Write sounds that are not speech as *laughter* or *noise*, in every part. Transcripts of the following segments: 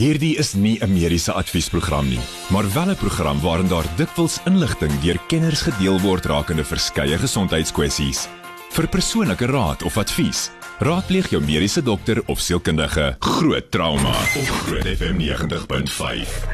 Hierdie is nie 'n mediese adviesprogram nie, maar wel 'n program waarin daar dikwels inligting deur kenners gedeel word rakende verskeie gesondheidskwessies. Vir persoonlike raad of advies, raadpleeg jou mediese dokter of sielkundige. Groot trauma op Groot FM 90.5.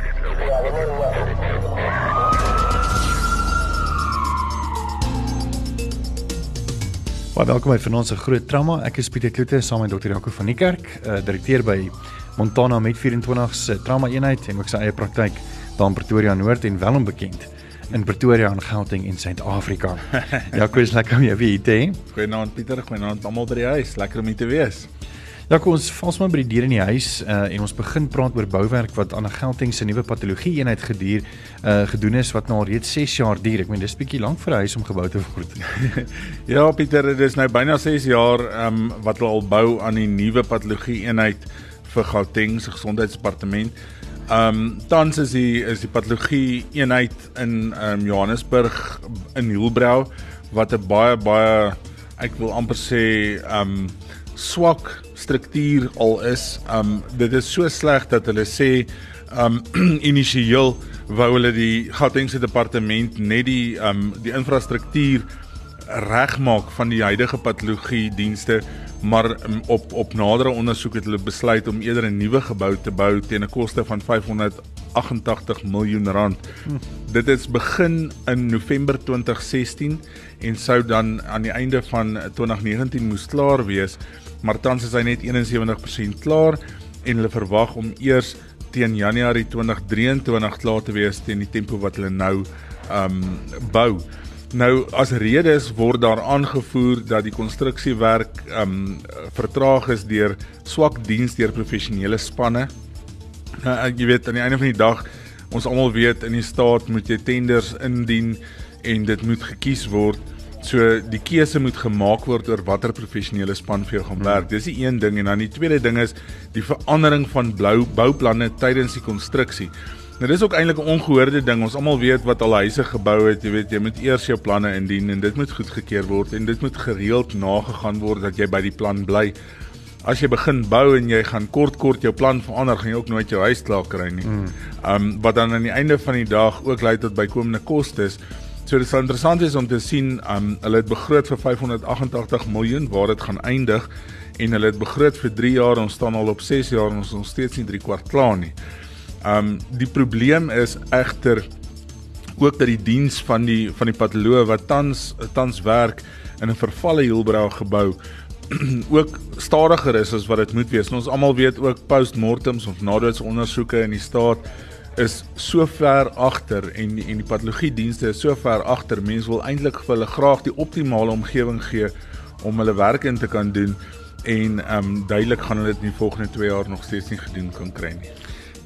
Baie welkom by Finansie Groot Trauma. Ek is Pieter Kloete saam met Dr. Jaco van die Kerk, uh, direkteur by Montana met 24 se trauma eenheid en ook sy eie praktyk daar in Pretoria Noord en wel onbekend in Pretoria en Gauteng in Suid-Afrika. *laughs* Jaco is lekker om jou weer te hê. Goeienaand Pieter, goeienaand almal by die huis. Lekker om hier te wees. Ja, kom ons vals maar by die deur in die huis uh, en ons begin praat oor bouwerk wat aan 'n Gauteng se nuwe patologie eenheid geduur uh, gedoen is wat nou al reeds 6 jaar duur. Ek meen dis bietjie lank vir 'n huis om gebou te word. *laughs* ja, Pieter, dit is nou byna 6 jaar um, wat hulle al bou aan die nuwe patologie eenheid vir Gauteng se gesondheidsdepartement. Ehm um, tans is die is die patologie eenheid in ehm um, Johannesburg in Hielbrau wat 'n baie baie ek wil amper sê ehm um, swak struktuur al is. Um dit is so sleg dat hulle sê um *clears throat* initieel wou hulle die Gautengse departement net die um die infrastruktuur regmaak van die huidige patologie dienste maar um, op op nadere ondersoek het hulle besluit om eerder 'n nuwe gebou te bou teen 'n koste van 588 miljoen rand. Hm. Dit het begin in November 2016 en sou dan aan die einde van 2019 moes klaar wees maar tans is hy net 71% klaar en hulle verwag om eers teen Januarie 2023 klaar te wees teen die tempo wat hulle nou um bou. Nou as redes word daar aangevoer dat die konstruksiewerk um vertraag is deur swak diens deur professionele spanne. Nou jy weet aan die einde van die dag ons almal weet in die staat moet jy tenders indien en dit moet gekies word. So die keuse moet gemaak word oor watter professionele span vir jou gaan werk. Dis die een ding en dan die tweede ding is die verandering van blou bouplanne tydens die konstruksie. Nou dis ook eintlik 'n ongehoorde ding. Ons almal weet wat al huise gebou het, jy weet jy moet eers jou planne indien en dit moet goedgekeur word en dit moet gereeld nagegaan word dat jy by die plan bly. As jy begin bou en jy gaan kort kort jou plan verander, gaan jy ook nooit jou huis klaar kry nie. Ehm um, wat dan aan die einde van die dag ook lei tot bykomende kostes. So dit sal interessant wees om te sien, um, hulle het begroot vir 588 miljoen waar dit gaan eindig en hulle het begroot vir 3 jaar, ons staan al op 6 jaar en ons is nog steeds nie 3 kwart klaar nie. Um die probleem is egter ook dat die diens van die van die patoloog wat tans tans werk in 'n vervalle Hielbrau gebou *clears throat* ook stadiger is as wat dit moet wees. Ons almal weet ook postmortems of nadoetsondersoeke in die staat is so ver agter en en die patologie dienste is so ver agter. Mense wil eintlik vir hulle graag die optimale omgewing gee om hulle werk in te kan doen en ehm um, duidelik gaan hulle dit in die volgende 2 jaar nog steeds nie gedoen kan kry nie.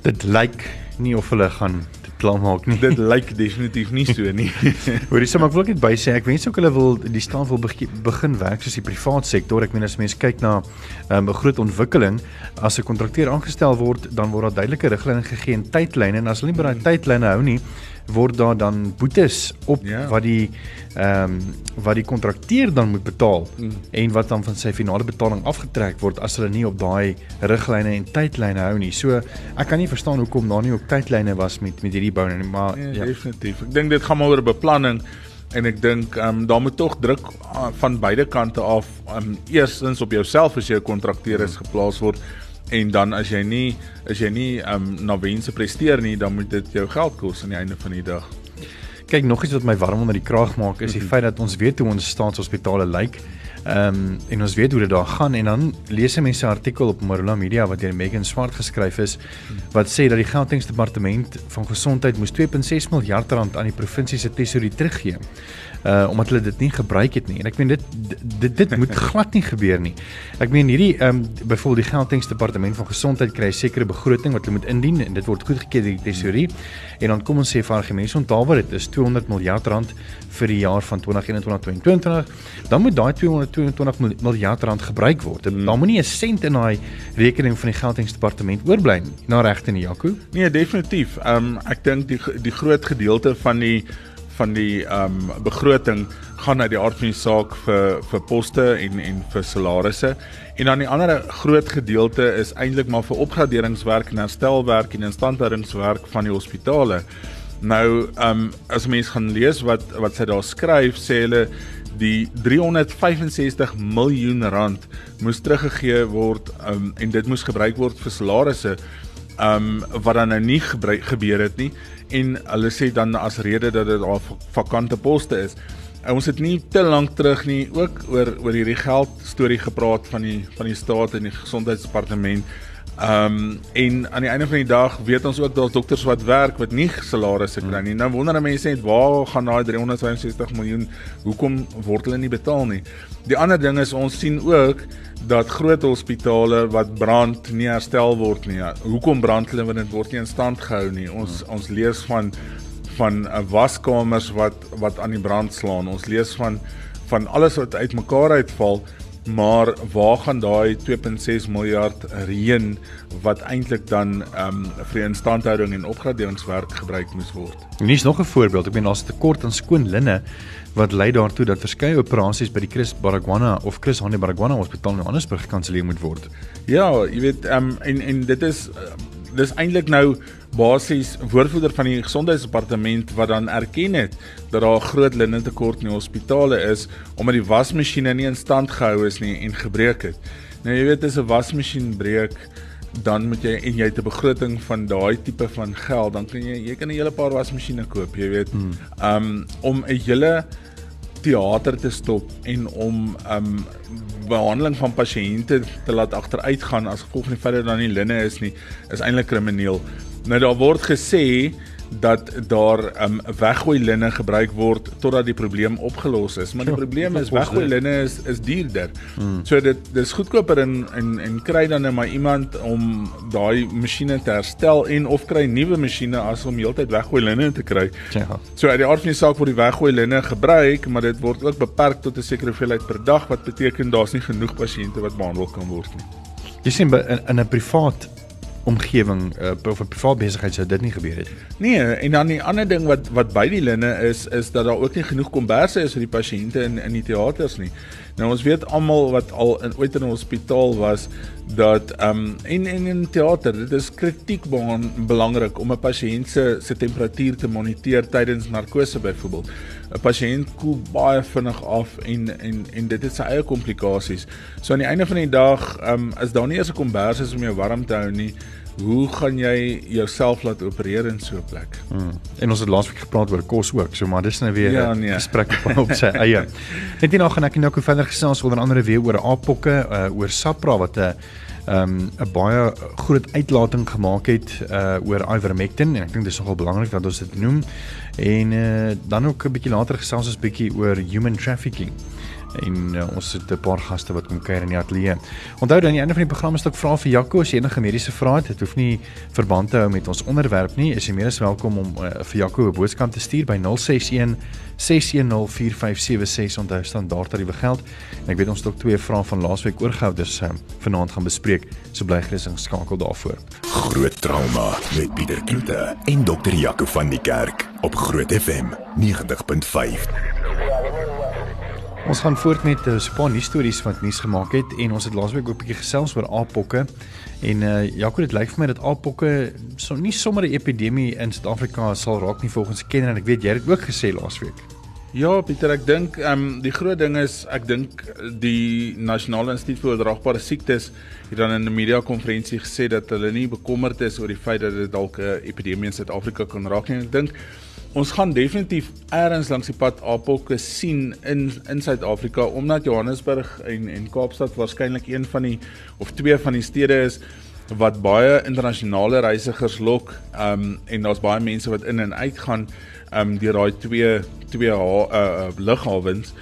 Dit lyk nie of hulle gaan plan maak nie. Dit lyk definitief nie so nie. *laughs* Hoorie, so maar ek wil net by sê ek wens ook hulle wil die staan wil begin werk soos die privaat sektor. Ek meen as mense kyk na ehm, 'n um, groot ontwikkeling, as 'n kontrakteur aangestel word, dan word daar duidelike riglyne gegee en tydlyne en as hulle nie by daai tydlyne hou nie, word daar dan boetes op ja. wat die ehm um, wat die kontrakteur dan moet betaal mm. en wat dan van sy finale betaling afgetrek word as hulle nie op daai riglyne en tydlyne hou nie. So ek kan nie verstaan hoekom daar nie ook tydlyne was met met hierdie bou nie, maar ja, ja. definitief. Ek dink dit gaan maar oor beplanning en ek dink ehm um, daar moet tog druk uh, van beide kante af um, eerstens op jouself as jy 'n kontrakteur is geplaas word en dan as jy nie as jy nie um na wense presteer nie, dan moet dit jou geld kos aan die einde van die dag. Kyk, nog iets wat my warm onder die kraag maak is die mm -hmm. feit dat ons weet hoe ons staatshospitale lyk. Ehm um, en ons weet hoe dit daar gaan en dan lees jy mense artikel op Marula Media wat deur Megan Swart geskryf is wat sê dat die Gauteng departement van gesondheid moes 2.6 miljard rand aan die provinsie se tesourier teruggee uh omdat hulle dit nie gebruik het nie. En ek meen dit dit dit moet *laughs* glad nie gebeur nie. Ek meen hierdie ehm um, byvoorbeeld die Gauteng departement van gesondheid kry 'n sekere begroting wat hulle moet indien en dit word goedgekeur deur die tesourier. En dan kom ons sê vir argumente onthou wat dit is 200 miljard rand vir die jaar van 2021-2022. Dan moet daai 222 miljard rand gebruik word. Hmm. Dan moenie 'n sent in daai rekening van die Gauteng departement oorbly nie. Na regte nie, Jaco? Nee, definitief. Ehm um, ek dink die die groot gedeelte van die van die ehm um, begroting gaan uit die aard van die saak vir vir poste en en vir salarisse. En dan die ander groot gedeelte is eintlik maar vir opgraderingswerk en herstelwerk en instandhoudingswerk van die hospitale. Nou, ehm um, as mens gaan lees wat wat sy daar skryf, sê hulle die 365 miljoen rand moes teruggegee word um, en dit moes gebruik word vir salarisse um wat dan nou nie gebeur het nie en hulle sê dan as rede dat dit al vakante poste is. En ons het nie te lank terug nie ook oor oor hierdie geld storie gepraat van die van die staat en die gesondheidsdepartement. Um en aan die einde van die dag weet ons ook daar's dokters wat werk wat nie salarisse kry nie. Nou wonder mense net waar gaan daai 365 miljoen hoekom word hulle nie betaal nie. Die ander ding is ons sien ook dat groot hospitale wat brand nie herstel word nie. Hoekom brand hulle want dit word nie in stand gehou nie. Ons hmm. ons lees van van uh, waskamers wat wat aan die brand slaan. Ons lees van van alles wat uitmekaar uitval. Maar waar gaan daai 2.6 miljard reën wat eintlik dan ehm um, vir instandhouding en opgraderingswerk gebruik moes word? Hier is nog 'n voorbeeld. Ek meen daar's 'n tekort aan skoon linne wat lei daartoe dat verskeie operasies by die Chris Baragwana of Chris Hani Baragwana Hospitaal in Johannesburg gekanselleer moet word. Ja, jy weet ehm um, en en dit is uh, dis eintlik nou basies woordvoerder van die gesondheidsdepartement wat dan erken het dat daar 'n groot linnetekort in die hospitale is omdat die wasmasjiene nie in stand gehou is nie en gebreek het. Nou jy weet as 'n wasmasjien breek dan moet jy en jy het 'n begroting van daai tipe van geld dan kan jy jy kan 'n hele paar wasmasjiene koop jy weet hmm. um om 'n hele teater te stop en om um behandeling van pasiënte te laat agteruitgaan as gevolg van die feit dat daar nie linne is nie is eintlik krimineel Nou daar word gesê dat daar um weggooi linne gebruik word totdat die probleem opgelos is. Maar die probleem is weggooi linne is is duurder. Hmm. So dit dis goedkoper en en en kry dan net maar iemand om daai masjiene te herstel en of kry nuwe masjiene as om heeltyd weggooi linne te kry. Ja. So uit die aard van die saak word die weggooi linne gebruik, maar dit word ook beperk tot 'n sekere hoeveelheid per dag wat beteken daar's nie genoeg pasiënte wat behandel kan word nie. Jy sien in 'n privaat omgewing uh, of 'n privaat besigheid sou dit nie gebeur het nie. Nee, en dan die ander ding wat wat by die linne is is dat daar ook nie genoeg komberse is vir die pasiënte in in die teaters nie. Nou ons weet almal wat al in ooit in 'n hospitaal was dat ehm um, en en in teater dit is kritiek belangrik om 'n pasiënt se se temperatuur te moniteer tydens narkose byvoorbeeld. 'n Pasiënt koel baie vinnig af en en en dit het sy eie komplikasies. So aan die einde van die dag ehm um, is daar nie eens 'n kombers om jou warm te hou nie. Hoe gaan jy jouself laat opereer in so 'n plek? Hmm. En ons het laasweek gepraat oor kos ook, so maar dis nou weer 'n ja, nee. gesprek op, op sy eie. *laughs* Net hierna gaan ek nou gou verder gesels onder andere weer oor aapokke, uh, oor Sapra wat 'n um, 'n baie groot uitlating gemaak het uh, oor ivermectin en ek dink dis nogal belangrik dat ons dit noem. En uh, dan ook 'n bietjie later gesels ons bietjie oor human trafficking en uh, ons het 'n paar gaste wat kom kuier in die ateljee. Onthou dan aan die einde van die program is dit vra vir Jaco as jy enige mediese vrae het. Dit hoef nie verband te hou met ons onderwerp nie. Is jy meer as welkom om uh, vir Jaco 'n boodskap te stuur by 061 6104576 onthou standaard tariewe geld. En ek weet ons het ook twee vrae van laasweek oorgehou dus um, vanaand gaan bespreek. So bly gerus geskakel daarvoor. Groot trauma met Pieter Kloete en dokter Jaco van die Kerk op Groot FM 90.5. Ons gaan voort met 'n uh, paar nuus stories wat nuus gemaak het en ons het laasweek ook 'n bietjie gesels oor aapokke en uh, Jaco dit lyk vir my dat aapokke so nie sommer 'n epidemie in Suid-Afrika sal raak nie volgens kenner en ek weet jy het dit ook gesê laasweek. Ja, Pieter, ek dink ehm um, die groot ding is ek dink die Nasionale Instituut vir Oordraagbare Siektes het dan in 'n media konferensie gesê dat hulle nie bekommerd is oor die feit dat dit dalk 'n epidemie in Suid-Afrika kan raak nie. Ek dink ons gaan definitief eers langs die pad apokke sien in in Suid-Afrika omdat Johannesburg en en Kaapstad waarskynlik een van die of twee van die stede is wat baie internasionale reisigers lok. Um en daar's baie mense wat in en uit gaan um deur daai twee twee uh, uh, lughawens.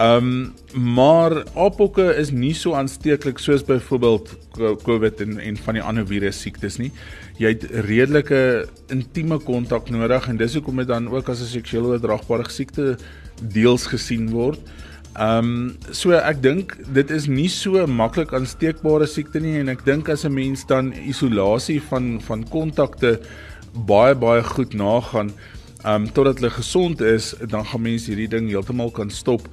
Um maar apokke is nie so aansteeklik soos byvoorbeeld COVID en en van die ander virus siektes nie jy het redelike intieme kontak nodig en dis hoekom dit dan ook as 'n seksueel oordraagbare siekte deels gesien word. Ehm um, so ek dink dit is nie so maklik aansteekbare siekte nie en ek dink as 'n mens dan isolasie van van kontakte baie baie goed nagaan um totdat hulle gesond is, dan gaan mense hierdie ding heeltemal kan stop.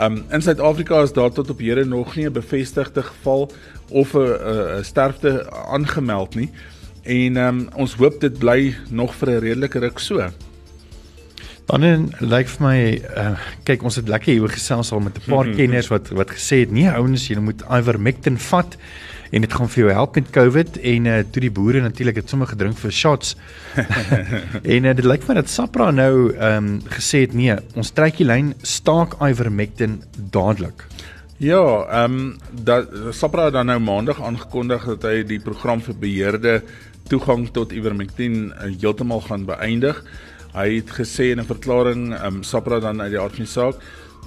Um in Suid-Afrika is daar tot op hede nog nie 'n bevestigde geval of 'n sterfte aangemeld nie. En um ons hoop dit bly nog vir 'n redelike ruk so. Dan lyk like vir my uh, kyk ons het lekker hier gesels al met 'n paar kenners wat wat gesê het nee ouens jy moet ivermectin vat en dit gaan vir jou help met COVID en uh, toe die boere natuurlik het sommer gedrink vir shots. *laughs* en uh, dit lyk vir my dat Sapra nou ehm um, gesê het nee, ons trek die lyn staak ivermectin dadelik. Ja, ehm um, dat Sapra dan nou maandag aangekondig dat hy die program vir beheerde toegang tot ivermectin uh, heeltemal gaan beëindig. Hy het gesê in 'n verklaring, ehm um, Sapra dan uit die aard van die saak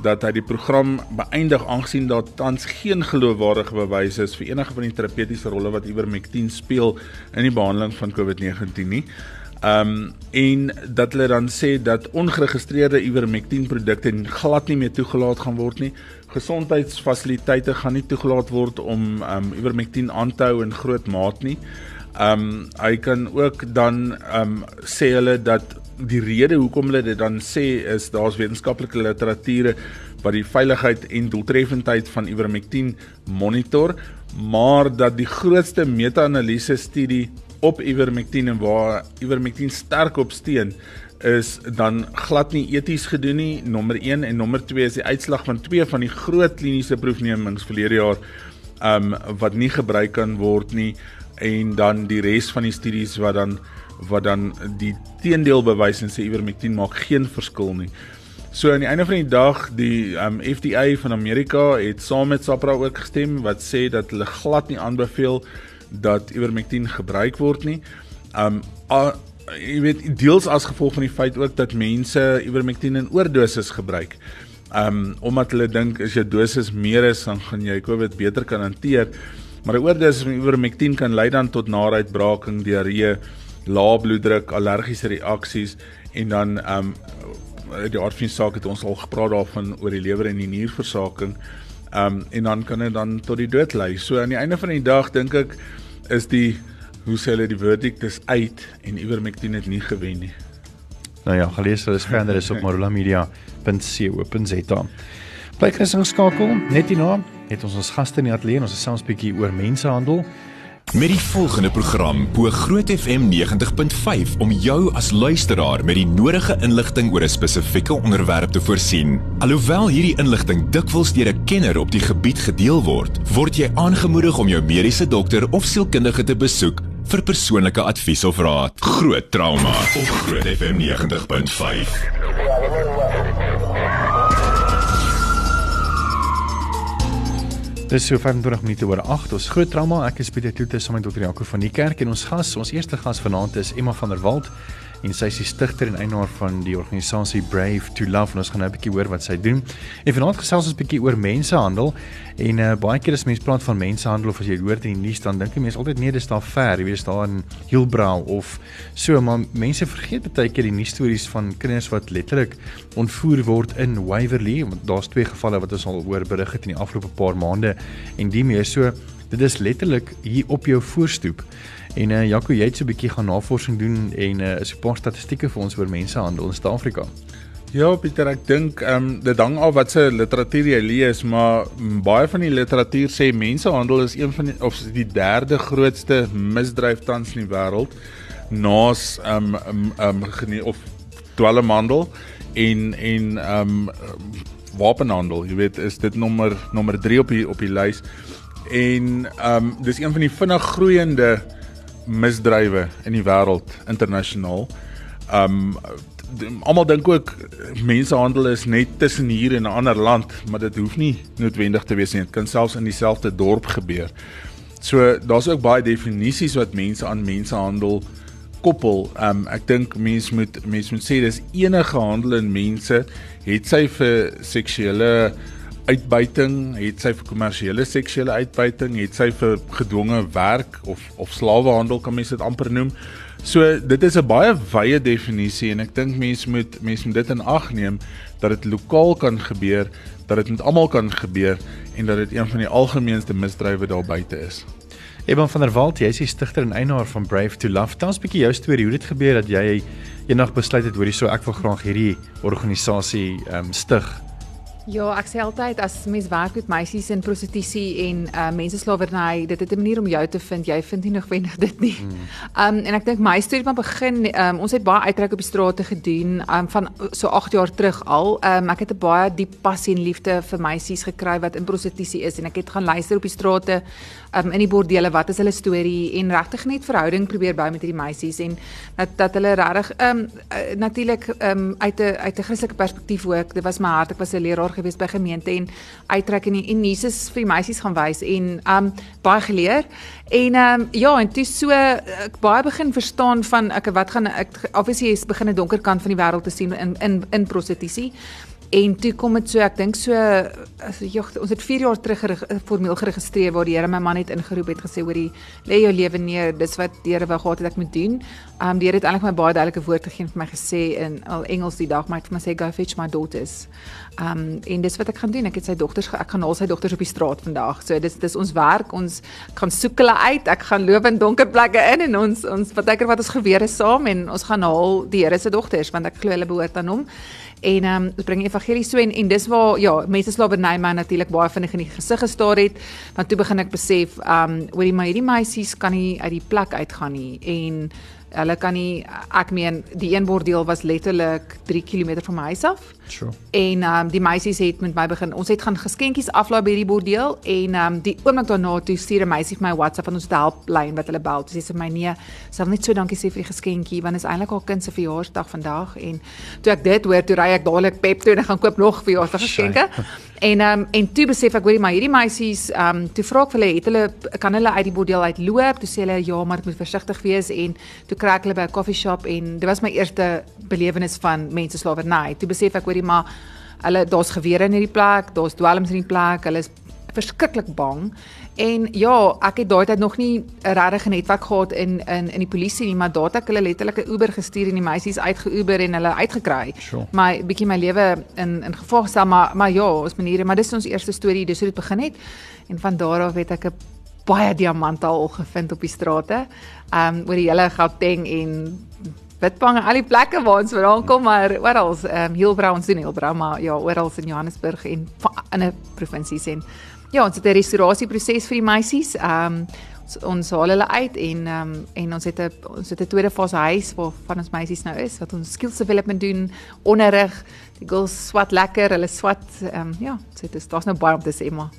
dat hy die program beëindig aangesien daar tans geen geloofwaardige bewyse is vir enige van die terapeutiese rolle wat ivermectin speel in die behandeling van COVID-19 nie. Ehm um, en dat hulle dan sê dat ongeregistreerde ivermectin produkte glad nie meer toegelaat gaan word nie. Gesondheidsfasiliteite gaan nie toegelaat word om ehm um, ivermectin aan te hou in groot maat nie. Ehm um, hy kan ook dan ehm um, sê hulle dat die rede hoekom hulle dit dan sê is daar's wetenskaplike literatuur wat die veiligheid en doeltreffendheid van ivermectin monitor, maar dat die grootste meta-analise studie op ivermectin en waar ivermectin sterk op steun is dan glad nie eties gedoen nie. Nommer 1 en nommer 2 is die uitslag van twee van die groot kliniese proefnemings verlede jaar um wat nie gebruik kan word nie en dan die res van die studies wat dan wat dan die teendeel bewys en sê ivermectin maak geen verskil nie. So aan die einde van die dag die um, FDA van Amerika het saam met SAPRA ook gestem wat sê dat hulle glad nie aanbeveel dat ivermectin gebruik word nie. Um a, jy weet deels as gevolg van die feit ook dat mense ivermectin in oordoses gebruik. Um omdat hulle dink as jou dosis meer is dan gaan jy COVID beter kan hanteer. Maar 'n oordosis van ivermectin kan lei dan tot naaruitbraking, diarree lae bloeddruk, allergiese reaksies en dan ehm um, die aard van die saak het ons al gepraat daarvan oor die lewer en die nierversaking. Ehm um, en dan kan dit dan tot die dood lei. So aan die einde van die dag dink ek is die hoe sê hulle die verdict is uit en ivermectin het nie gewen nie. Nou ja, gelees hulle verder is op marulamedia.co.za. Bly gesing skakel net hierna het ons ons gaste in die ateljee ons gesels 'n bietjie oor mensehandel. Met die volgende program bo Groot FM 90.5 om jou as luisteraar met die nodige inligting oor 'n spesifieke onderwerp te voorsien. Alhoewel hierdie inligting dikwels deur 'n kenner op die gebied gedeel word, word jy aangemoedig om jou mediese dokter of sielkundige te besoek vir persoonlike advies of raad. Groot trauma op Groot FM 90.5. Dis so 25 minute oor 8. Ons groot trauma. Ek is Pieter Kloete saam met Dr. Jaco van die kerk en ons gas, ons eerste gas vanaand is Emma van der Walt en sy is die stigter en eienaar van die organisasie Brave to Love. En ons gaan nou 'n bietjie hoor wat sy doen. En vanaand gesels ons 'n bietjie oor mensehandel en uh, baie keer as mense praat van mensehandel of as jy hoor in die nuus dan dink jy mense altyd nee, dis daar ver, jy weet, daar in Hillbrow of so, maar mense vergeet baie keer die nuus stories van kinders wat letterlik ontvoer word in Waverley, want daar's twee gevalle wat ons al oor berig het in die afgelope paar maande. En die meer so Dit is letterlik hier op jou voorstoep. En uh Jaco, jy het so 'n bietjie gaan navorsing doen en uh is 'n paar statistieke vir ons oor mensehandel in Suid-Afrika. Ja, Pieter, ek dink ehm um, dit hang af wat se literatuur jy lees, maar baie van die literatuur sê mensehandel is een van die of die derde grootste misdryf tans in die wêreld naas ehm um, ehm um, of dwelmhandel en en ehm um, wapenhandel. Jy weet, is dit nommer nommer 3 op die op die lys. En ehm um, dis een van die vinnig groeiende misdrywe in die wêreld internasionaal. Um almal dink ook mensehandel is net tussen hier en 'n ander land, maar dit hoef nie noodwendig te wees nie. Dit kan selfs in dieselfde dorp gebeur. So daar's ook baie definisies wat mense aan mensehandel koppel. Um ek dink mense moet mense moet sê dis enige handel in mense, het sy vir seksuele uitbuiting, het sy vir kommersiële seksuele uitbuiting, het sy vir gedwonge werk of of slawehandel kan mense dit amper noem. So dit is 'n baie wye definisie en ek dink mense moet mense moet dit in ag neem dat dit lokaal kan gebeur, dat dit met almal kan gebeur en dat dit een van die algemeenste misdrywe daar buite is. Eban van der Walt, jy is die stigter en eienaar van Brave to Love. Tans 'n bietjie jou storie, hoe dit gebeur dat jy eendag besluit het hoorie so ek wil graag hierdie organisasie ehm um, stig Ja, ek sê altyd as mens werk met meisies in prostitusie en uh menseslawerny, dit het 'n manier om jou te vind. Jy vind nie noodwendig dit nie. Hmm. Um en ek dink my storie maar begin um ons het baie uitreik op die strate gedoen um van so 8 jaar terug al. Um ek het 'n baie diep passie en liefde vir meisies gekry wat in prostitusie is en ek het gaan luister op die strate um in die bordele wat is hulle storie en regtig net verhouding probeer bou met hierdie meisies en dat dat hulle regtig um uh, natuurlik um uit 'n uit 'n Christelike perspektief ook. Dit was my hart. Ek was 'n leraar gewees by gemeente en uittrek en en Jesus vir die meisies gaan wys en um baie geleer. En um ja, en toe so ek baie begin verstaan van ek wat gaan ek obviously is begin 'n donker kant van die wêreld te sien in in in prostitusie. En toe kom dit so, ek dink so as jy ons het 4 jaar terug formeel geregistreer waar die Here my man het ingeroep het gesê hoor jy lê jou lewe neer, dis wat die Here wou gehad het ek moet doen. Um die Here het eintlik my baie duidelike woord gegee vir my gesê in al Engels die dag, maar het vir my sê go fetch my daughters. Um en dis wat ek gaan doen. Ek het sy dogters ek gaan al sy dogters op die straat vandag. So dis dis ons werk. Ons gaan soek hulle uit. Ek gaan loop in donker plekke in en ons ons partykeer wat ons gewere saam en ons gaan haal die Here se dogters want ek glo hulle behoort aan hom. En ehm um, ons bring evangelie. So en en dis waar ja, mense slawerny my natuurlik baie vinnig in die gesig gestaar het, want toe begin ek besef ehm um, oor die my hierdie meisies kan nie uit die plek uitgaan nie. En hulle kan nie ek meen die een bordeel was letterlik 3 km van my huis af. Sure. En ehm um, die meisies het met my begin. Ons het gaan geskenkies aflaai by die bordeel en ehm um, die oomblik daarna toe stuur 'n meisie vir my WhatsApp van ons helplyn wat hulle bel. Sy sê vir my nee, sy wil net so dankie sê vir die geskenkie want dit is eintlik haar kind se verjaarsdag vandag en toe ek dit hoor, toe ry ek dadelik Pep toe en gaan koop nog verjaarsdaggeskenke. En ehm um, en toe besef ek hoorie maar hierdie meisies ehm um, toe vra ek vir hulle het hulle kan hulle uit die bordeel uitloop? Toe sê hulle ja, maar ek moet versigtig wees en toe kry ek hulle by 'n koffieshop en dit was my eerste belewenis van mense slawerny. Toe besef ek hoorie maar hulle daar's gewere in hierdie plek, daar's dwelms in die plek, hulle is verskriklik bang. En ja, ek het daai tyd nog nie 'n regte netwerk gehad in in in die polisie nie, maar daat ek hulle letterlik 'n Uber gestuur en die meisies uitge-Uber en hulle uitgekry. Sure. My bietjie my lewe in in gevaar gestel, maar maar ja, ons maniere, maar dis ons eerste storie, dis hoe dit begin het. En van daar af het ek 'n baie diamante al gevind op die strate. Um oor die hele Gauteng en Witbank en al die plekke waar ons vandaan kom, maar oral, ehm um, Hielbrau ons doen Hielbrau, maar ja, oral in Johannesburg en ander provinsies en ja, ons het 'n restaurasieproses vir die meisies. Ehm um, ons, haal hulle uit en ehm um, en ons het 'n ons het 'n tweede fase huis waar van ons meisies nou is wat ons skills development doen, onderrig. Die girls swat lekker, hulle swat ehm um, ja, dit is daar's nou baie om te sê maar.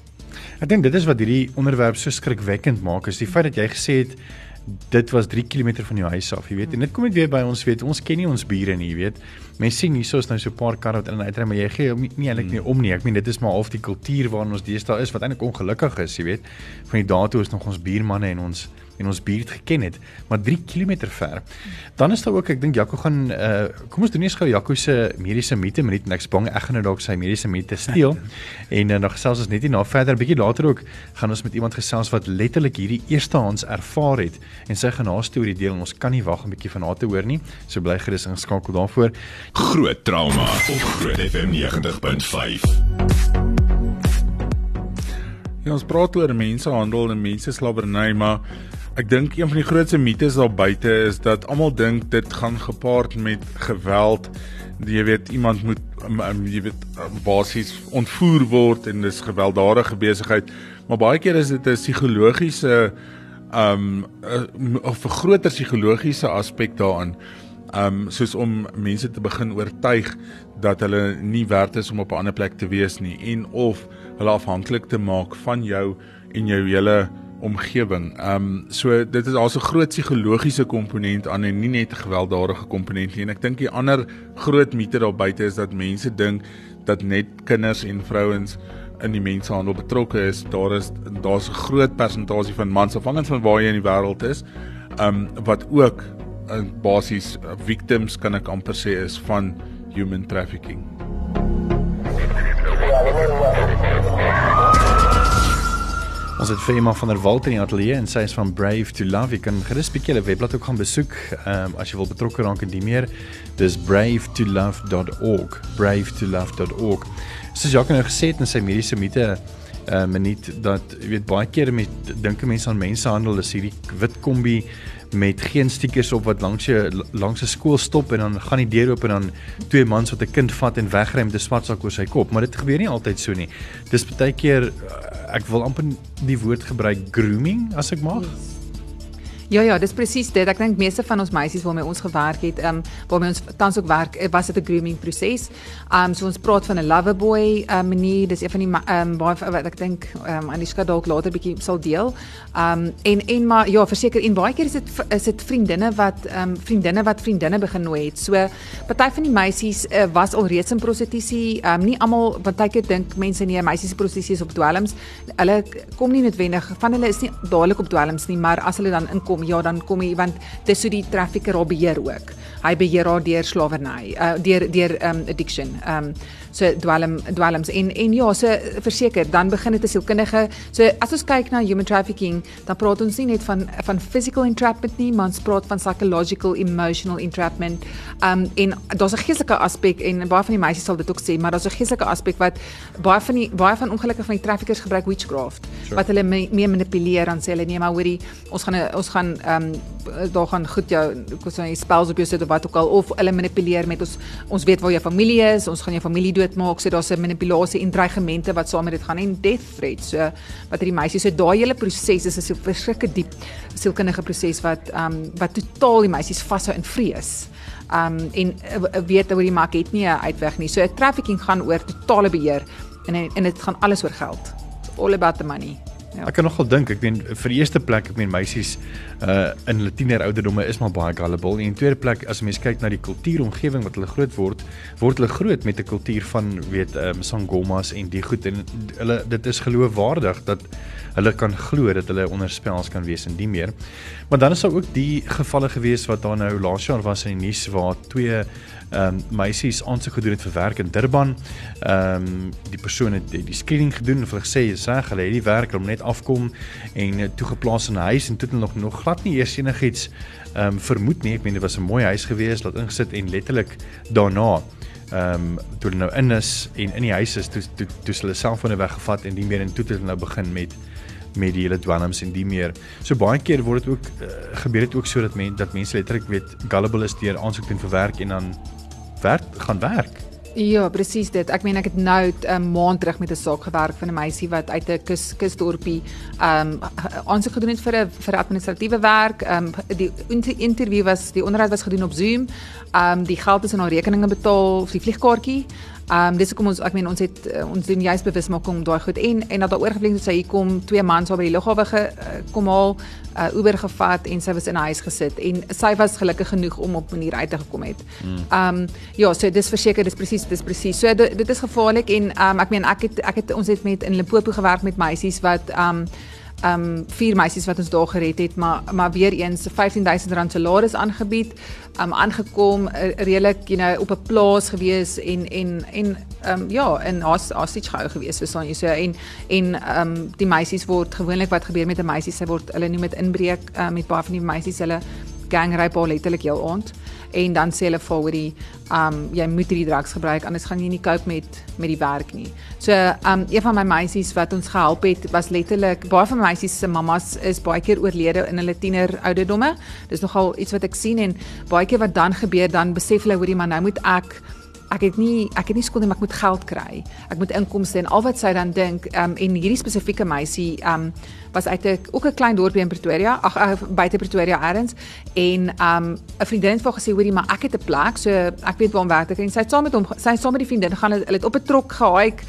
Ek dink dit is wat hierdie onderwerp so skrikwekkend maak, is die feit dat jy gesê het dit was 3 km van jou huis af, jy weet. En dit kom net weer by ons weet, ons ken nie ons bure nie, jy weet. Mense sien hierso is nou so 'n paar karre wat in en uitry, maar jy gee nie, nie eintlik nie om nie. Ek meen dit is maar half die kultuur waarin ons deesdae is wat eintlik ongelukkig is, jy weet. Van die dae toe is nog ons buurmanne en ons en ons buurt geken het, maar 3 km ver. Dan is daar ook, ek dink Jaco gaan uh kom ons doen eers gou Jaco se mediese mite minuut en ek's bang ek gaan nou dalk sy mediese mite steel. en dan uh, gesels ons net nie na verder, bietjie later ook gaan ons met iemand gesels wat letterlik hierdie eerstehands ervaar het en sy gaan haar storie deel en ons kan nie wag om 'n bietjie van haar te hoor nie. So bly gerus ingeskakel daarvoor. Groot trauma op Groot FM 90.5. Ja, ons praat oor mensehandel en menseslawerny, maar ek dink een van die grootste mites daar buite is dat almal dink dit gaan gepaard met geweld. Jy weet iemand moet um, um, jy weet um, basies ontvoer word en dis gewelddadige besigheid, maar baie keer is dit 'n psigologiese um of 'n groter psigologiese aspek daaraan. Um soos om mense te begin oortuig dat hulle nie werd is om op 'n ander plek te wees nie en of hulle afhanklik te maak van jou en jou hele omgewing. Um so dit is also 'n groot psigologiese komponent aan en nie net 'n gewelddadige komponent nie. En ek dink die ander groot mite daar buite is dat mense dink dat net kinders en vrouens in die mensehandel betrokke is. Daar is daar's 'n groot persentasie van mans afhangend van waar jy in die wêreld is, um wat ook in uh, basies uh, victims kan ek amper sê is van human trafficking. Ons het Emma van der Walt in die ateljee en sy is van Brave to Love. Jy kan gerus bietjie hulle webblad ook gaan besoek um, as jy wil betrokke raak in die meer. Dis bravetolove.org. bravetolove.org. Soos Jacques nou gesê het in sy mediese mite uh minuut dat jy weet baie keer met dink mense aan mensehandel is hierdie wit kombi met geen stiekers op wat langs jy langs 'n skool stop en dan gaan die deur oop en dan twee mans wat 'n kind vat en wegry met 'n swart sak oor sy kop, maar dit gebeur nie altyd so nie. Dis baie keer ek wil amper die woord gebruik grooming as ek mag. Yes. Ja ja, dis presies dit. Ek dink meeste van ons meisies waarmee ons gewerk het, ehm um, waarmee ons tans ook werk, eh, was dit 'n grooming proses. Ehm um, so ons praat van 'n lover boy uh, manier. Dis een van die ehm um, baie wat ek dink ehm um, Aniska dalk later bietjie sal deel. Ehm um, en en maar ja, verseker en baie keer is dit is dit vriendinne wat ehm um, vriendinne wat vriendinne begin nooi het. So party van die meisies uh, was al reeds in prostitusie. Ehm um, nie almal party keer dink mense nee, meisies se prostitusie is op dwelms. Hulle kom nie noodwendig van hulle is nie dadelik op dwelms nie, maar as hulle dan inkom kom, ja, dan kom hy want dis so die trafficker haar beheer ook. Hy beheer haar deur slawerny, uh, deur deur um addiction. Um so dwelm dwelms en en ja so verseker dan begin dit 'n sielkundige so as ons kyk na human trafficking dan praat ons nie net van van physical entrapment nie maar ons praat van psychological emotional entrapment um en daar's 'n geestelike aspek en baie van die meisies sal dit ook sê maar daar's 'n geestelike aspek wat baie van die baie van ongelukkige van die traffickers gebruik witchcraft sure. wat hulle mee, mee manipuleer dan sê hulle nee maar hoorie ons gaan ons gaan um daar gaan goed jou kos jy spells op jou sit wat ook al of hulle manipuleer met ons ons weet waar jou familie is ons gaan jou familie doodmaak. So daar's 'n manipulasie en dreigemente wat saam met dit gaan en death threats. So wat hierdie meisie so daai hele proses is 'n so verskriklike diep sielkundige proses wat ehm um, wat totaal die meisies vashou in vrees. Ehm um, en uh, weet oor die mark het nie 'n uitweg nie. So trafficking gaan oor totale beheer en en dit gaan alles oor geld. It's all about the money. Ja. Ek kan nogal dink, ek meen vir die eerste plek, ek meen meisies uh in hulle tiener ouderdomme is maar baie gullible. En in tweede plek, as mens kyk na die kultuuromgewing wat hulle groot word, word hulle groot met 'n kultuur van weet um sangomas en die goed en hulle dit is geloofwaardig dat hulle kan glo dat hulle onder spels kan wees en die meer. Maar dan is daar ook die gevalle gewees wat daar nou laas jaar was in die nuus waar twee ehm um, meisies aansoek gedoen het vir werk in Durban. Ehm um, die persoon het die, screening gedoen en hulle gesê sê hulle het die werk om net afkom en uh, toegeplaas in 'n huis en toe het nog nog glad nie eers enigiets ehm um, vermoed nie. Ek meen dit was 'n mooi huis gewees, laat ingesit en letterlik daarna ehm um, toe hulle nou in is en in die huis is toe toe toe hulle selfone weggevat en die meer en toe het hulle nou begin met met die hele dwelms en die meer. So baie keer word dit ook uh, gebeur dit ook sodat mense dat mense letterlik weet gullible is deur aansoek doen vir werk en dan werk gaan werk. Ja, presies dit. Ek meen ek het nou 'n um, maand terug met 'n saak gewerk van 'n meisie wat uit 'n kus kusdorpie ehm um, aansoek gedoen het vir 'n vir administratiewe werk. Ehm um, die interview was die onderhoud was gedoen op Zoom. Ehm um, die geld is in haar rekeninge betaal vir die vliegkaartjie. Ehm um, dis hoekom ons ek meen ons het uh, ons doen juist bewusmaking om daai goed en en dat daar oorgevlieg het sy hier kom twee mans waar by die lughawe ge, uh, kom haal uh, Uber gevat en sy was in 'n huis gesit en sy was gelukkig genoeg om op manier uit te gekom het. Hmm. Ehm um, ja, so dis verseker dis presies dis presies. So dit, dit is gevaarlik en ehm um, ek meen ek het ek het ons het met in Limpopo gewerk met meisies wat ehm um, um vier meisies wat ons daar gered het maar maar weer eens 15000 rand salaris aangebied. Um aangekom uh, redelik you know op 'n plaas gewees en en en um ja in as as iets gehou gewees verstaan jy? So en en um die meisies word gewoonlik wat gebeur met 'n meisie sy word hulle noem dit inbreek uh, met baie van die meisies hulle gangryp al letterlik heel aand en dan sê hulle vir die um jy moet hierdie drugs gebruik anders gaan jy nie cope met met die werk nie. So um een van my meisies wat ons gehelp het was letterlik baie van my meisies se mammas is baie keer oorlede in hulle tiener ouderdomme. Dis nogal iets wat ek sien en baie keer wat dan gebeur dan besef hulle hoorie maar nou moet ek ek het nie ek het nie skuld nie, maar ek moet geld kry. Ek moet inkomste en al wat sy dan dink, um en hierdie spesifieke meisie um was uit 'n ook 'n klein dorpie in Pretoria, ag uh, buite Pretoria elders en um 'n vriendin het vir gesê hoorie, maar ek het 'n plek, so ek weet waar om werk te kry. En sy het saam met hom sy het saam met die vriendin gaan hulle het op 'n trok gehike.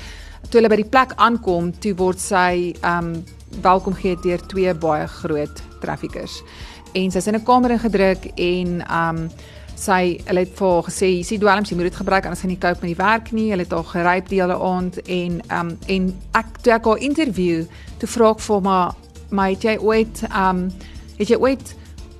Toe hulle by die plek aankom, toe word sy um welkom gehad deur twee baie groot traffickers. En sy's in 'n kamer ingedruk en um sy hulle het vir gesê jy sien dwelms jy moet dit gebruik anders gaan nie cope met die werk nie. Hulle het haar geryp die hele aand en um en ek toe ek haar interview toe vra ek vir maar maar het jy ooit um het jy ooit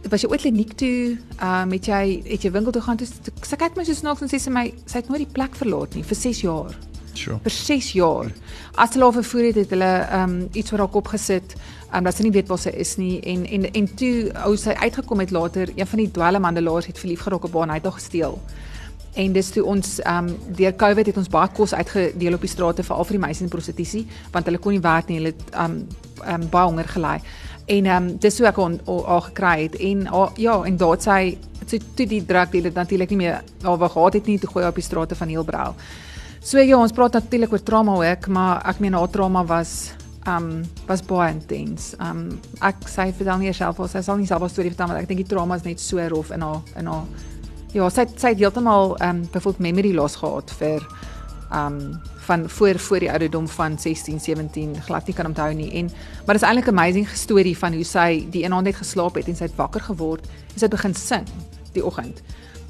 was jy ooit kliniek toe? Um het jy het jy winkel toe gaan toe? Sy kyk my so snaaks. En sê sy my sy het nooit die plek verlaat nie vir 6 jaar Sure. vir 6 jaar. As hulle haar vervoer het, het hulle um iets oor haar kop gesit, um dat sy nie weet waar sy is nie en en en toe ou sy uitgekom het later, een van die dwelmhandelaars het verlief geraak op haar en hy het haar gesteel. En dis toe ons ehm um, deur COVID het ons baie kos uitgedeel op die strate veral vir die meisies in prostitusie want hulle kon nie werk nie, hulle het ehm um, ehm um, baie honger gelei. En ehm um, dis hoe ek al gekry het en oh, ja, en daar sy so toe die drug dealer natuurlik nie meer al wag gehad het nie toe gooi op die strate van Heilbrau. So ja, ons praat natuurlik oor trauma ook, maar ek meen haar trauma was um was baie intens. Um ek sê vir dan nie self of sy sal nie self 'n storie vertel maar ek dink die trauma is net so rof in haar in haar ja, sy sy het heeltemal um byvoorbeeld memory loss gehad vir um van voor voor die ouderdom van 16, 17 glad nie kan onthou nie en maar dis eintlik 'n amazing storie van hoe sy die een aand net geslaap het en sy het wakker geword en sy het begin sing die oggend.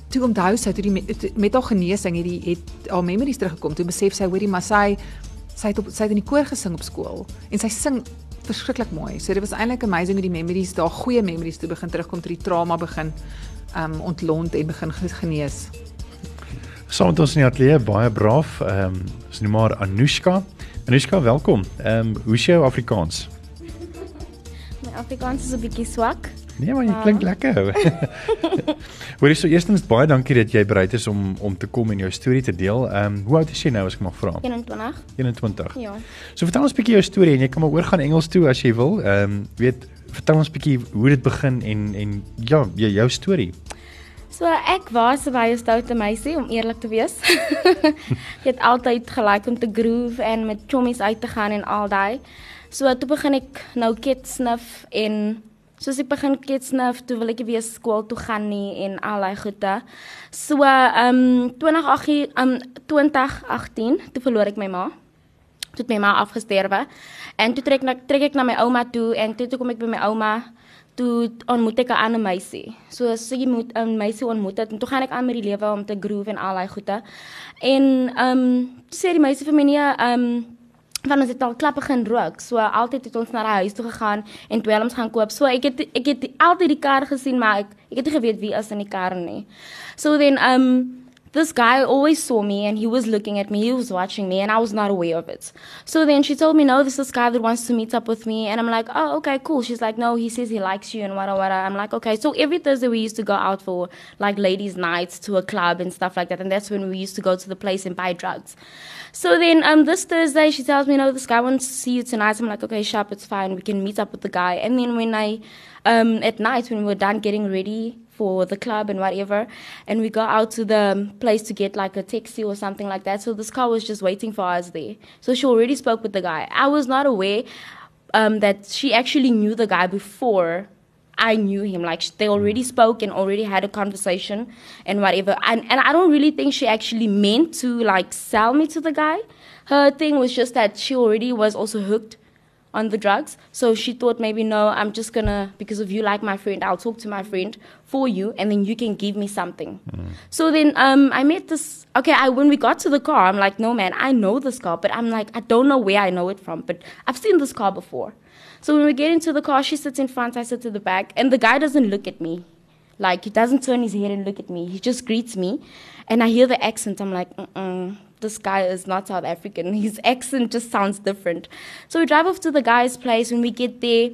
Toe onthou sy toe die met, met haar genesing het die het haar memories teruggekom. Toe besef sy hoorie maar sy sy het op sy het in die koor gesing op skool en sy sing verskriklik mooi. So dit was eintlik amazing hoe die memories, daar goeie memories toe begin terugkom toe die trauma begin um ontlont en begin genees. Saam met ons in die ateljee baie braaf, ehm um, is nou maar Anushka. Anushka, welkom. Ehm um, hoe is jou Afrikaans? My Afrikaans is 'n bietjie swak. Nee, maar jy uh. klink lekker. *laughs* Hoorie, so eerstens baie dankie dat jy bereid is om om te kom en jou storie te deel. Ehm um, hoe oud is jy nou as ek mag vra? 21. 21. Ja. So vertel ons 'n bietjie jou storie en jy kan maar oorgaan Engels toe as jy wil. Ehm um, weet vertel ons 'n bietjie hoe dit begin en en ja, jou, jou storie. So ek was 'n baie stoute meisie om eerlik te wees. *laughs* ek het altyd gelyk om te groove en met chommies uit te gaan en al daai. So toe begin ek nou kids snuff en soos ek begin ketsnuf toe wil ek weer skool toe gaan nie en allei goede. So ehm um, 2018 um, 2018 toe verloor ek my ma. Toe het my ma afgesterwe en toe trek ek trek ek na my ouma toe en toe toe kom ek by my ouma toe ontmoet ek 'n ander meisie. So sy moet 'n meisie ontmoet het en toe gaan ek aan met die lewe om te groove en allei goede. En ehm um, sê die meisie vir my nee ehm um, van ons het al klappe begin rook. So altyd het ons na die huis toe gegaan en dwelms gaan koop. So ek het ek het altyd die kar gesien, maar ek ek het nie geweet wie is in die kar nie. So then um this guy always saw me and he was looking at me. He was watching me and I was not aware of it. So then she told me, "No, this is this guy that wants to meet up with me." And I'm like, "Oh, okay, cool." She's like, "No, he says he likes you and what what." I'm like, "Okay." So every Thursday we used to go out for like ladies' nights to a club and stuff like that. And that's when we used to go to the place and buy drugs. So then um, this Thursday, she tells me, no, this guy wants to see you tonight. I'm like, okay, sharp, it's fine. We can meet up with the guy. And then when I, um, at night, when we were done getting ready for the club and whatever, and we got out to the place to get like a taxi or something like that. So this car was just waiting for us there. So she already spoke with the guy. I was not aware um, that she actually knew the guy before I knew him. Like they already spoke and already had a conversation and whatever. And and I don't really think she actually meant to like sell me to the guy. Her thing was just that she already was also hooked on the drugs. So she thought maybe no, I'm just gonna because of you like my friend, I'll talk to my friend for you and then you can give me something. Mm. So then um I met this okay, I when we got to the car, I'm like, no man, I know this car, but I'm like, I don't know where I know it from, but I've seen this car before. So when we get into the car, she sits in front, I sit in the back, and the guy doesn't look at me. Like, he doesn't turn his head and look at me. He just greets me. And I hear the accent. I'm like, mm this guy is not South African. *laughs* His accent just sounds different. So we drive off to the guy's place. When we get there,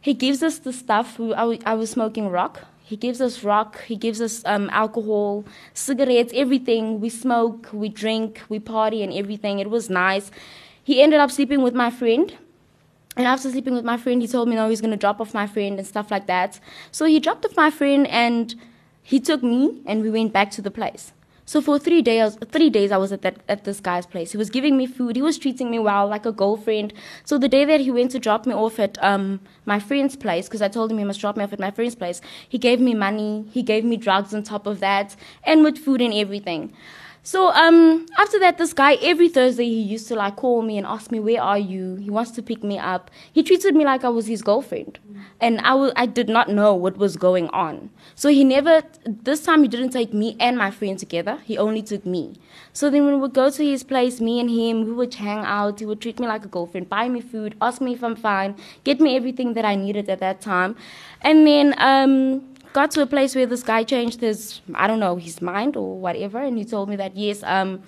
he gives us the stuff. We, I, I was smoking rock. He gives us rock. He gives us um, alcohol, cigarettes, everything. We smoke, we drink, we party, and everything. It was nice. He ended up sleeping with my friend. And after sleeping with my friend, he told me, no, he's going to drop off my friend and stuff like that. So he dropped off my friend and he took me and we went back to the place. So for three days, three days I was at that at this guy's place. He was giving me food. He was treating me well, like a girlfriend. So the day that he went to drop me off at um, my friend's place, because I told him he must drop me off at my friend's place, he gave me money. He gave me drugs on top of that, and with food and everything. So um, after that, this guy every Thursday he used to like call me and ask me where are you. He wants to pick me up. He treated me like I was his girlfriend, and I w- I did not know what was going on. So he never this time he didn't take me and my friend together. He only took me. So then when we would go to his place, me and him, we would hang out. He would treat me like a girlfriend, buy me food, ask me if I'm fine, get me everything that I needed at that time, and then um, got to a place where this guy changed his, I don't know, his mind or whatever, and he told me that yes, um,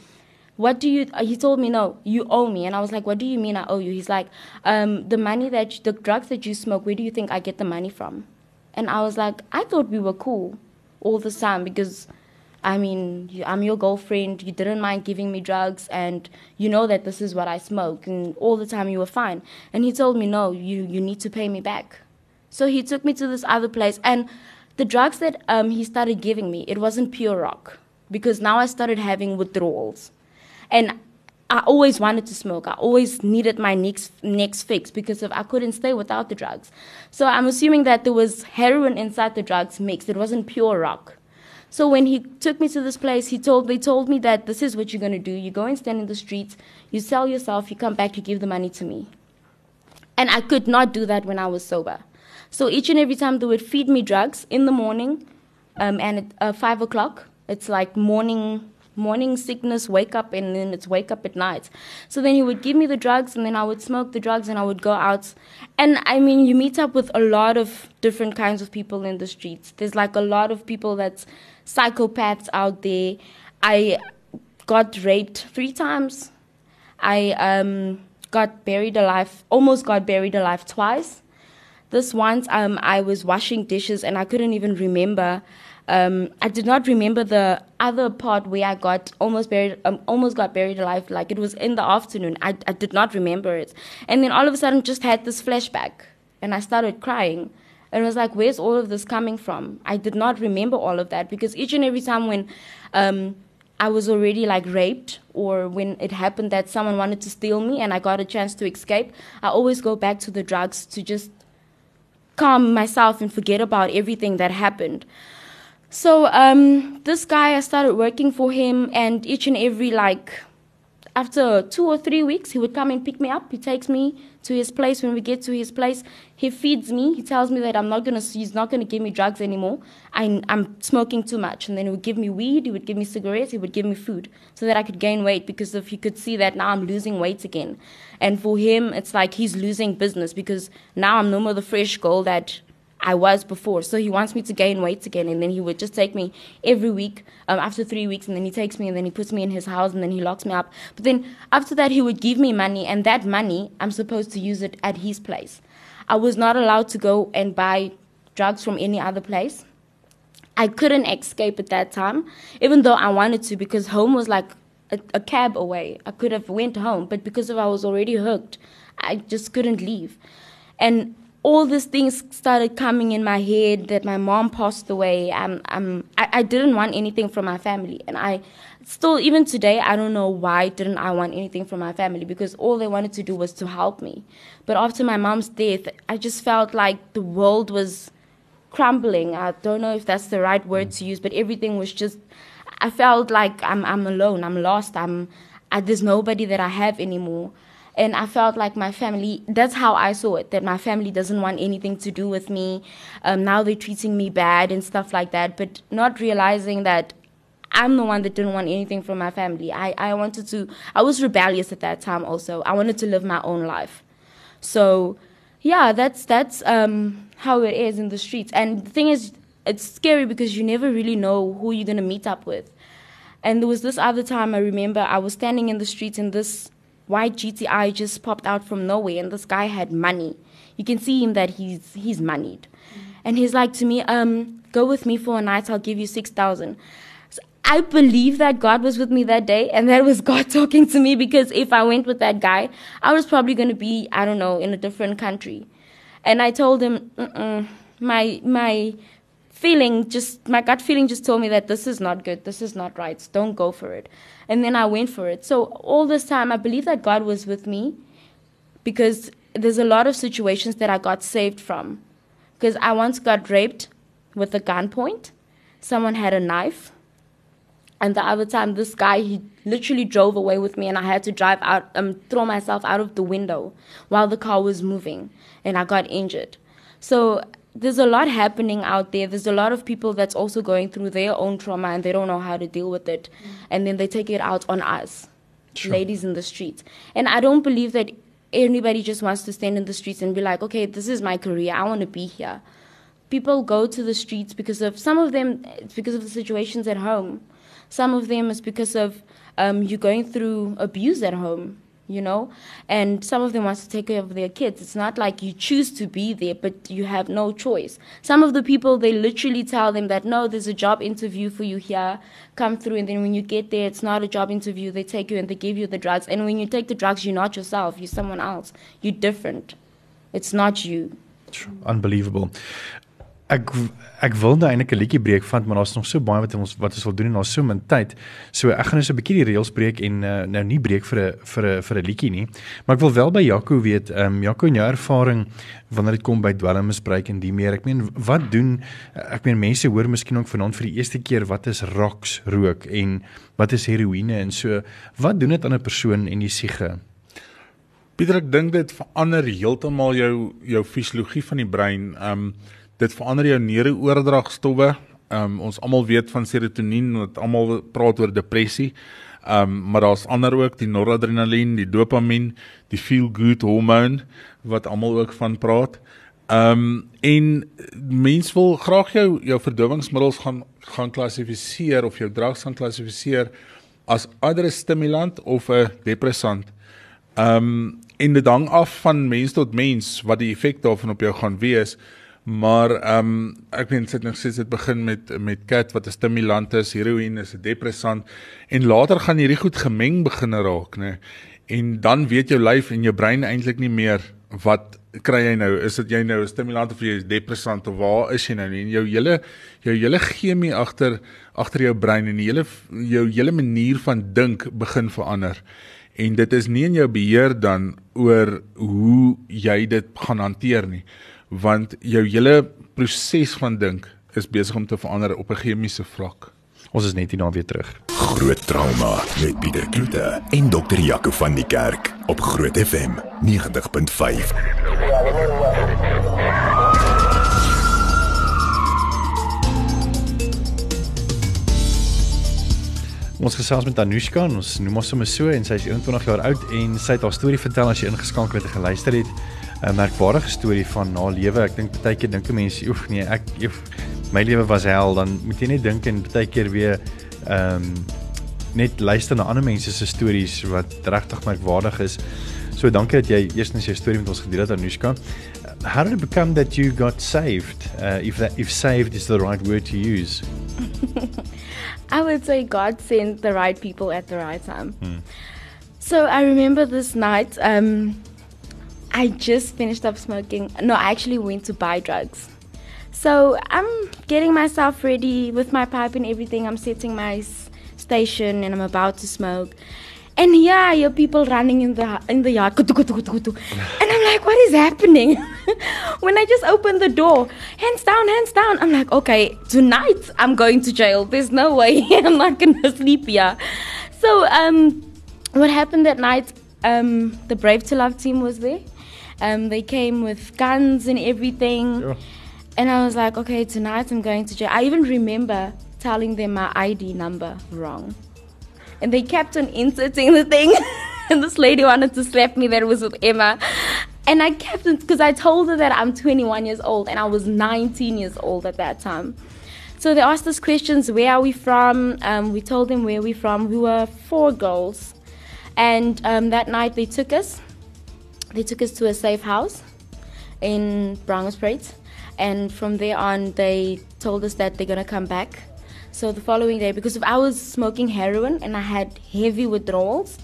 what do you? He told me no, you owe me, and I was like, what do you mean I owe you? He's like, um, the money that you, the drugs that you smoke, where do you think I get the money from? And I was like, I thought we were cool all the time because I mean, I'm your girlfriend. You didn't mind giving me drugs, and you know that this is what I smoke, and all the time you were fine. And he told me, no, you you need to pay me back. So he took me to this other place, and the drugs that um, he started giving me, it wasn't pure rock, because now I started having withdrawals, and I always wanted to smoke. I always needed my next next fix because of I couldn't stay without the drugs. So I'm assuming that there was heroin inside the drugs mix. It wasn't pure rock. So when he took me to this place, he told they told me that this is what you're gonna do. You go and stand in the streets, you sell yourself, you come back, you give the money to me. And I could not do that when I was sober. So each and every time they would feed me drugs in the morning, um, and at uh, five o'clock, it's like morning morning sickness, wake up, and then it's wake up at night. So then he would give me the drugs, and then I would smoke the drugs, and I would go out. And I mean, you meet up with a lot of different kinds of people in the streets. There's like a lot of people that's psychopaths out there. I got raped three times. I um, got buried alive, almost got buried alive twice. This once, um, I was washing dishes and I couldn't even remember. Um, I did not remember the other part where I got almost buried, um, almost got buried alive. Like it was in the afternoon. I, I did not remember it, and then all of a sudden, just had this flashback, and I started crying. And it was like, where's all of this coming from? I did not remember all of that because each and every time when um, I was already like raped or when it happened that someone wanted to steal me and I got a chance to escape, I always go back to the drugs to just calm myself and forget about everything that happened. So um, this guy, I started working for him, and each and every like after two or three weeks, he would come and pick me up. He takes me to his place. When we get to his place, he feeds me. He tells me that I'm not gonna. He's not gonna give me drugs anymore. I, I'm smoking too much, and then he would give me weed. He would give me cigarettes. He would give me food so that I could gain weight because if he could see that now I'm losing weight again, and for him it's like he's losing business because now I'm no more the fresh girl that I was before. So he wants me to gain weight again, and then he would just take me every week um, after three weeks, and then he takes me and then he puts me in his house and then he locks me up. But then after that, he would give me money, and that money I'm supposed to use it at his place. I was not allowed to go and buy drugs from any other place. I couldn't escape at that time, even though I wanted to, because home was like a, a cab away. I could have went home, but because of I was already hooked, I just couldn't leave. And all these things started coming in my head that my mom passed away. I'm, I'm, I, I didn't want anything from my family. And I still, even today, I don't know why didn't I want anything from my family because all they wanted to do was to help me. But after my mom's death, I just felt like the world was crumbling. I don't know if that's the right word to use, but everything was just, I felt like I'm, I'm alone, I'm lost, I'm, I, there's nobody that I have anymore and I felt like my family. That's how I saw it. That my family doesn't want anything to do with me. Um, now they're treating me bad and stuff like that. But not realizing that I'm the one that didn't want anything from my family. I I wanted to. I was rebellious at that time. Also, I wanted to live my own life. So, yeah, that's that's um, how it is in the streets. And the thing is, it's scary because you never really know who you're gonna meet up with. And there was this other time I remember I was standing in the streets and this white GTI just popped out from nowhere, and this guy had money. You can see him that he's he's moneyed, and he's like to me, um, "Go with me for a night. I'll give you six thousand. So I believe that God was with me that day, and that was *laughs* God talking to me because if I went with that guy, I was probably going to be I don't know in a different country, and I told him, my my feeling just my gut feeling just told me that this is not good this is not right don't go for it. And then i went for it. So all this time i believe that god was with me because there's a lot of situations that i got saved from. Because i once got raped with a gunpoint someone had a knife. And the other time this guy he literally drove away with me and i had to drive out um throw myself out of the window while the car was moving and i got injured. So there's a lot happening out there. There's a lot of people that's also going through their own trauma and they don't know how to deal with it. Mm. And then they take it out on us, sure. ladies in the streets. And I don't believe that anybody just wants to stand in the streets and be like, okay, this is my career. I want to be here. People go to the streets because of some of them, it's because of the situations at home. Some of them is because of um, you going through abuse at home you know, and some of them want to take care of their kids. It's not like you choose to be there, but you have no choice. Some of the people, they literally tell them that, no, there's a job interview for you here, come through, and then when you get there, it's not a job interview. They take you and they give you the drugs. And when you take the drugs, you're not yourself, you're someone else. You're different. It's not you. Unbelievable. Ek ek wil nou eintlik 'n liedjie breek van, maar daar's nog so baie wat ons wat ons wil doen en daar's so min tyd. So ek gaan net so 'n bietjie die reëls breek en uh, nou nie breek vir 'n vir 'n vir 'n liedjie nie. Maar ek wil wel by Jaco weet, ehm um, Jaco, jou ervaring wanneer dit kom by dwelmmisbruik en die meer. Ek meen, wat doen ek meen mense hoor miskien ook vanaand vir die eerste keer wat is rocks rook en wat is heroïne en so. Wat doen dit aan 'n persoon en die siege? Pieter, ek dink dit verander heeltemal jou jou fisiologie van die brein. Ehm um, dit verander jou neuroordragstowwe. Ehm um, ons almal weet van serotonien wat almal praat oor depressie. Ehm um, maar daar's ander ook die noradrenalien, die dopamien, die feel good hormoon wat almal ook van praat. Ehm um, en mens wil graag jou jou verdowingsmiddels gaan gaan klassifiseer of jou drugs gaan klassifiseer as ander stimulant of 'n depressant. Ehm um, en dit hang af van mens tot mens wat die effek daarvan op jou gaan wees. Maar ehm um, ek meen sit nog steeds dit begin met met cat wat 'n stimulant is, heroïne is 'n depressant en later gaan hierdie goed gemeng begin raak, né? En dan weet jou lyf en jou brein eintlik nie meer wat kry jy nou? Is dit jy nou 'n stimulant of jy is depressant of waar is jy nou? En jou hele jou hele chemie agter agter jou brein en die hele jou hele manier van dink begin verander en dit is nie in jou beheer dan oor hoe jy dit gaan hanteer nie want jou hele proses van dink is besig om te verander op 'n chemiese vlak. Ons is net hier na weer terug. Groot trauma met Pieter Kloete en dokter Jaco van die Kerk op Groot FM 90.5. Ons gesels met Anushka, ons noem haar sommer so en sy is 21 jaar oud en sy het haar storie vertel as jy ingeskakel het en geluister het. 'n Merkwaardige storie van haar lewe. Ek dink baie keer dink 'n mens, oef nee, ek oef, my lewe was hel, dan moet jy net dink en baie keer weer ehm um, net luister na ander mense se stories wat regtig merkwaardig is. So dankie dat jy eerstens jou storie met ons gedeel het Anushka. How did it become that you got saved? Uh, if that if saved is the right word to use. *laughs* I would say God sent the right people at the right time. Hmm. So I remember this night, um, I just finished up smoking. No, I actually went to buy drugs. So I'm getting myself ready with my pipe and everything. I'm setting my station and I'm about to smoke. And here I people running in the in the yard. And I'm like, what is happening? *laughs* when I just opened the door, hands down, hands down. I'm like, okay, tonight I'm going to jail. There's no way *laughs* I'm not gonna sleep here. So um, what happened that night? Um, the Brave to Love team was there. Um, they came with guns and everything. Sure. And I was like, okay, tonight I'm going to jail. I even remember telling them my ID number wrong. And they kept on inserting the thing. *laughs* and this lady wanted to slap me that it was with Emma. And I kept on, because I told her that I'm 21 years old and I was 19 years old at that time. So they asked us questions where are we from? Um, we told them where we're from. We were four girls. And um, that night they took us. They took us to a safe house in Brownsbreed. And from there on, they told us that they're going to come back. So the following day, because if I was smoking heroin and I had heavy withdrawals,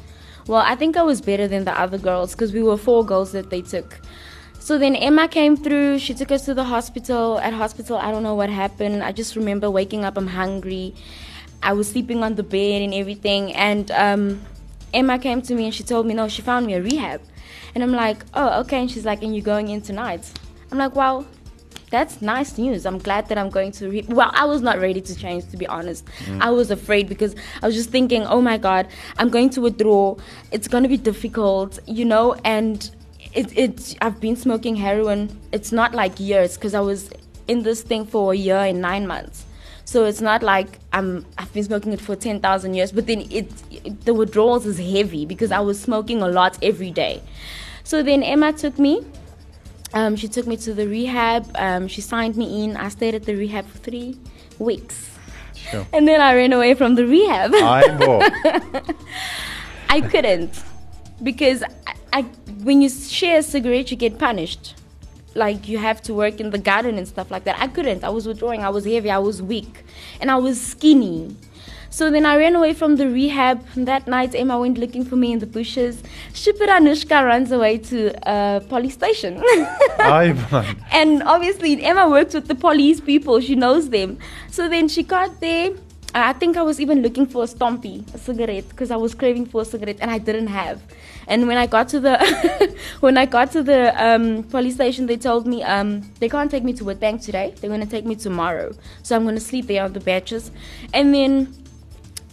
well, I think I was better than the other girls because we were four girls that they took. So then Emma came through. She took us to the hospital. At hospital, I don't know what happened. I just remember waking up. I'm hungry. I was sleeping on the bed and everything. And um, Emma came to me and she told me, no, she found me a rehab. And I'm like, oh, okay. And she's like, and you're going in tonight. I'm like, well, that's nice news. I'm glad that I'm going to read. Well, I was not ready to change, to be honest. Mm. I was afraid because I was just thinking, oh my God, I'm going to withdraw. It's going to be difficult, you know, and it, it, I've been smoking heroin. It's not like years because I was in this thing for a year and nine months. So it's not like I'm, I've been smoking it for 10,000 years, but then it, it, the withdrawals is heavy because I was smoking a lot every day. So then Emma took me um, she took me to the rehab. Um, she signed me in. I stayed at the rehab for three weeks. Sure. And then I ran away from the rehab. Bo. *laughs* I couldn't. because I, I, when you share a cigarette, you get punished. Like you have to work in the garden and stuff like that. I couldn't. I was withdrawing. I was heavy. I was weak, and I was skinny. So then I ran away from the rehab. That night, Emma went looking for me in the bushes. Shipper Anushka runs away to a police station. *laughs* And obviously, Emma works with the police people. She knows them. So then she got there. I think I was even looking for a stompy, a cigarette, because I was craving for a cigarette and I didn't have. And when I got to the *laughs* when I got to the um, police station, they told me um, they can't take me to Witbank today. They're going to take me tomorrow. So I'm going to sleep there on the benches. And then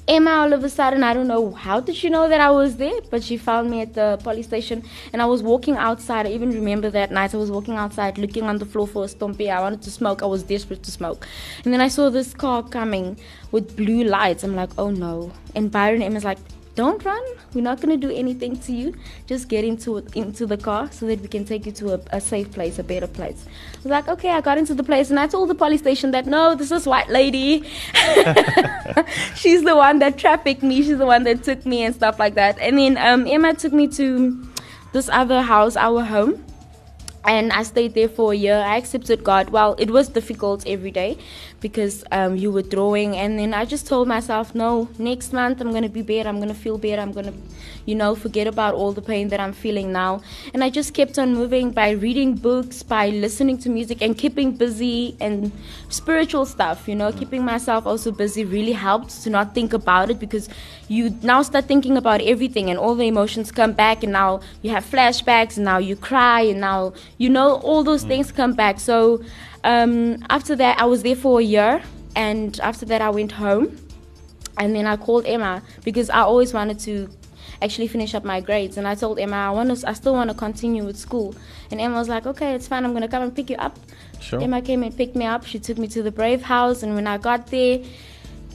Emma, all of a sudden, I don't know how did she know that I was there, but she found me at the police station, and I was walking outside. I even remember that night. I was walking outside, looking on the floor for a stompy. I wanted to smoke. I was desperate to smoke, and then I saw this car coming with blue lights. I'm like, oh no! And Byron Emma's like, don't run. We're not going to do anything to you. Just get into into the car so that we can take you to a, a, safe place, a better place. I was like, okay. I got into the place and I told the police station that no, this is white lady. *laughs* She's the one that trafficked me. She's the one that took me and stuff like that. And then um, Emma took me to this other house, our home and I stayed there for a year. I accepted God. Well, it was difficult every day because um, you were drawing, and then I just told myself, no, next month I'm gonna be better. I'm gonna feel better. I'm gonna, you know, forget about all the pain that I'm feeling now. And I just kept on moving by reading books, by listening to music, and keeping busy and spiritual stuff. You know, keeping myself also busy really helped to not think about it because you now start thinking about everything, and all the emotions come back, and now you have flashbacks, and now you cry, and now you know all those things come back so um, after that i was there for a year and after that i went home. And then i called emma because i always wanted to actually finish up my grades. And i told emma i want to i still want to continue with school. And emma was like okay it's fine i'm going to come and pick you up. Sure. emma came and picked me up. She took me to the brave house and when i got there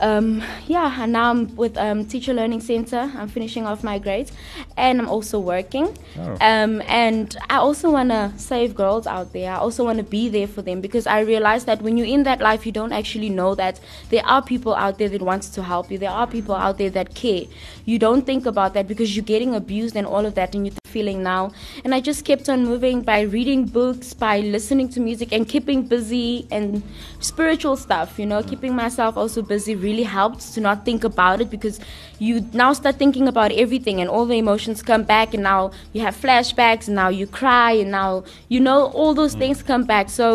um, yeah, and now I'm with um, Teacher Learning Center. I'm finishing off my grades, and I'm also working. Oh. Um, and I also want to save girls out there. I also want to be there for them because I realize that when you're in that life, you don't actually know that there are people out there that wants to help you. There are people out there that care. You don't think about that because you're getting abused and all of that, and you're feeling now. And I just kept on moving by reading books, by listening to music, and keeping busy and spiritual stuff. You know, keeping myself also busy really helped to not think about it because you now start thinking about everything and all the emotions come back and now you have flashbacks and now you cry and now you know all those things come back so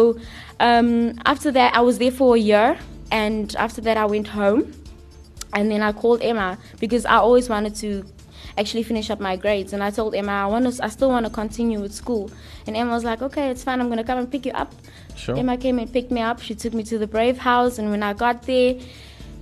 um, after that i was there for a year and after that i went home and then i called emma because i always wanted to actually finish up my grades and i told emma i want to i still want to continue with school and emma was like okay it's fine i'm going to come and pick you up Sure. Emma came and picked me up. She took me to the Brave House, and when I got there,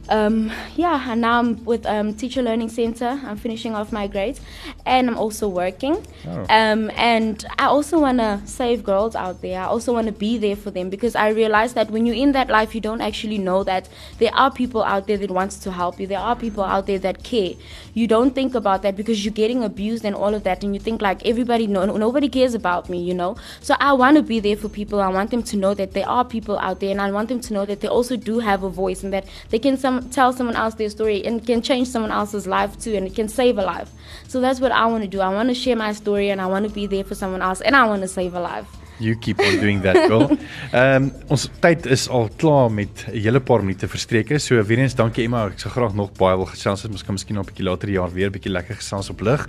um, yeah, and now I'm with um, Teacher Learning Center. I'm finishing off my grades, and I'm also working. Oh. Um, and I also want to save girls out there. I also want to be there for them because I realize that when you're in that life, you don't actually know that there are people out there that wants to help you. There are people out there that care. You don't think about that because you're getting abused and all of that, and you think like everybody, no, nobody cares about me, you know. So I want to be there for people. I want them to know that there are people out there, and I want them to know that they also do have a voice and that they can some, tell someone else their story and can change someone else's life too, and it can save a life. So that's what I want to do. I want to share my story, and I want to be there for someone else, and I want to save a life. You keep on doing that, girl. *laughs* Ehm um, ons tyd is al klaar met 'n hele paar minute verstreke. So weer eens dankie Emma. Ek sou graag nog baie wil gesels het. Ons kan miskien op 'n bietjie later die jaar weer 'n bietjie lekker gesels op lig.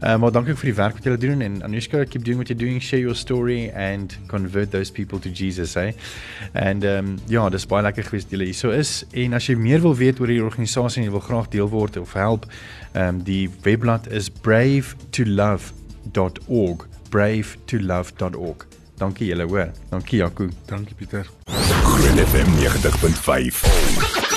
Ehm uh, maar dankie vir die werk wat jy doen en Anushka, keep doing what you're doing. Share your story and convert those people to Jesus, eh? En ehm um, ja, dis baie lekker geweest dat jy hier so is. En as jy meer wil weet oor die organisasie en jy wil graag deel word of help, ehm um, die webblad is brave2love.org. brave2love.org. Dankie julle hoor. Dankie Jaco. Dankie Pieter. Groot FM 90.5.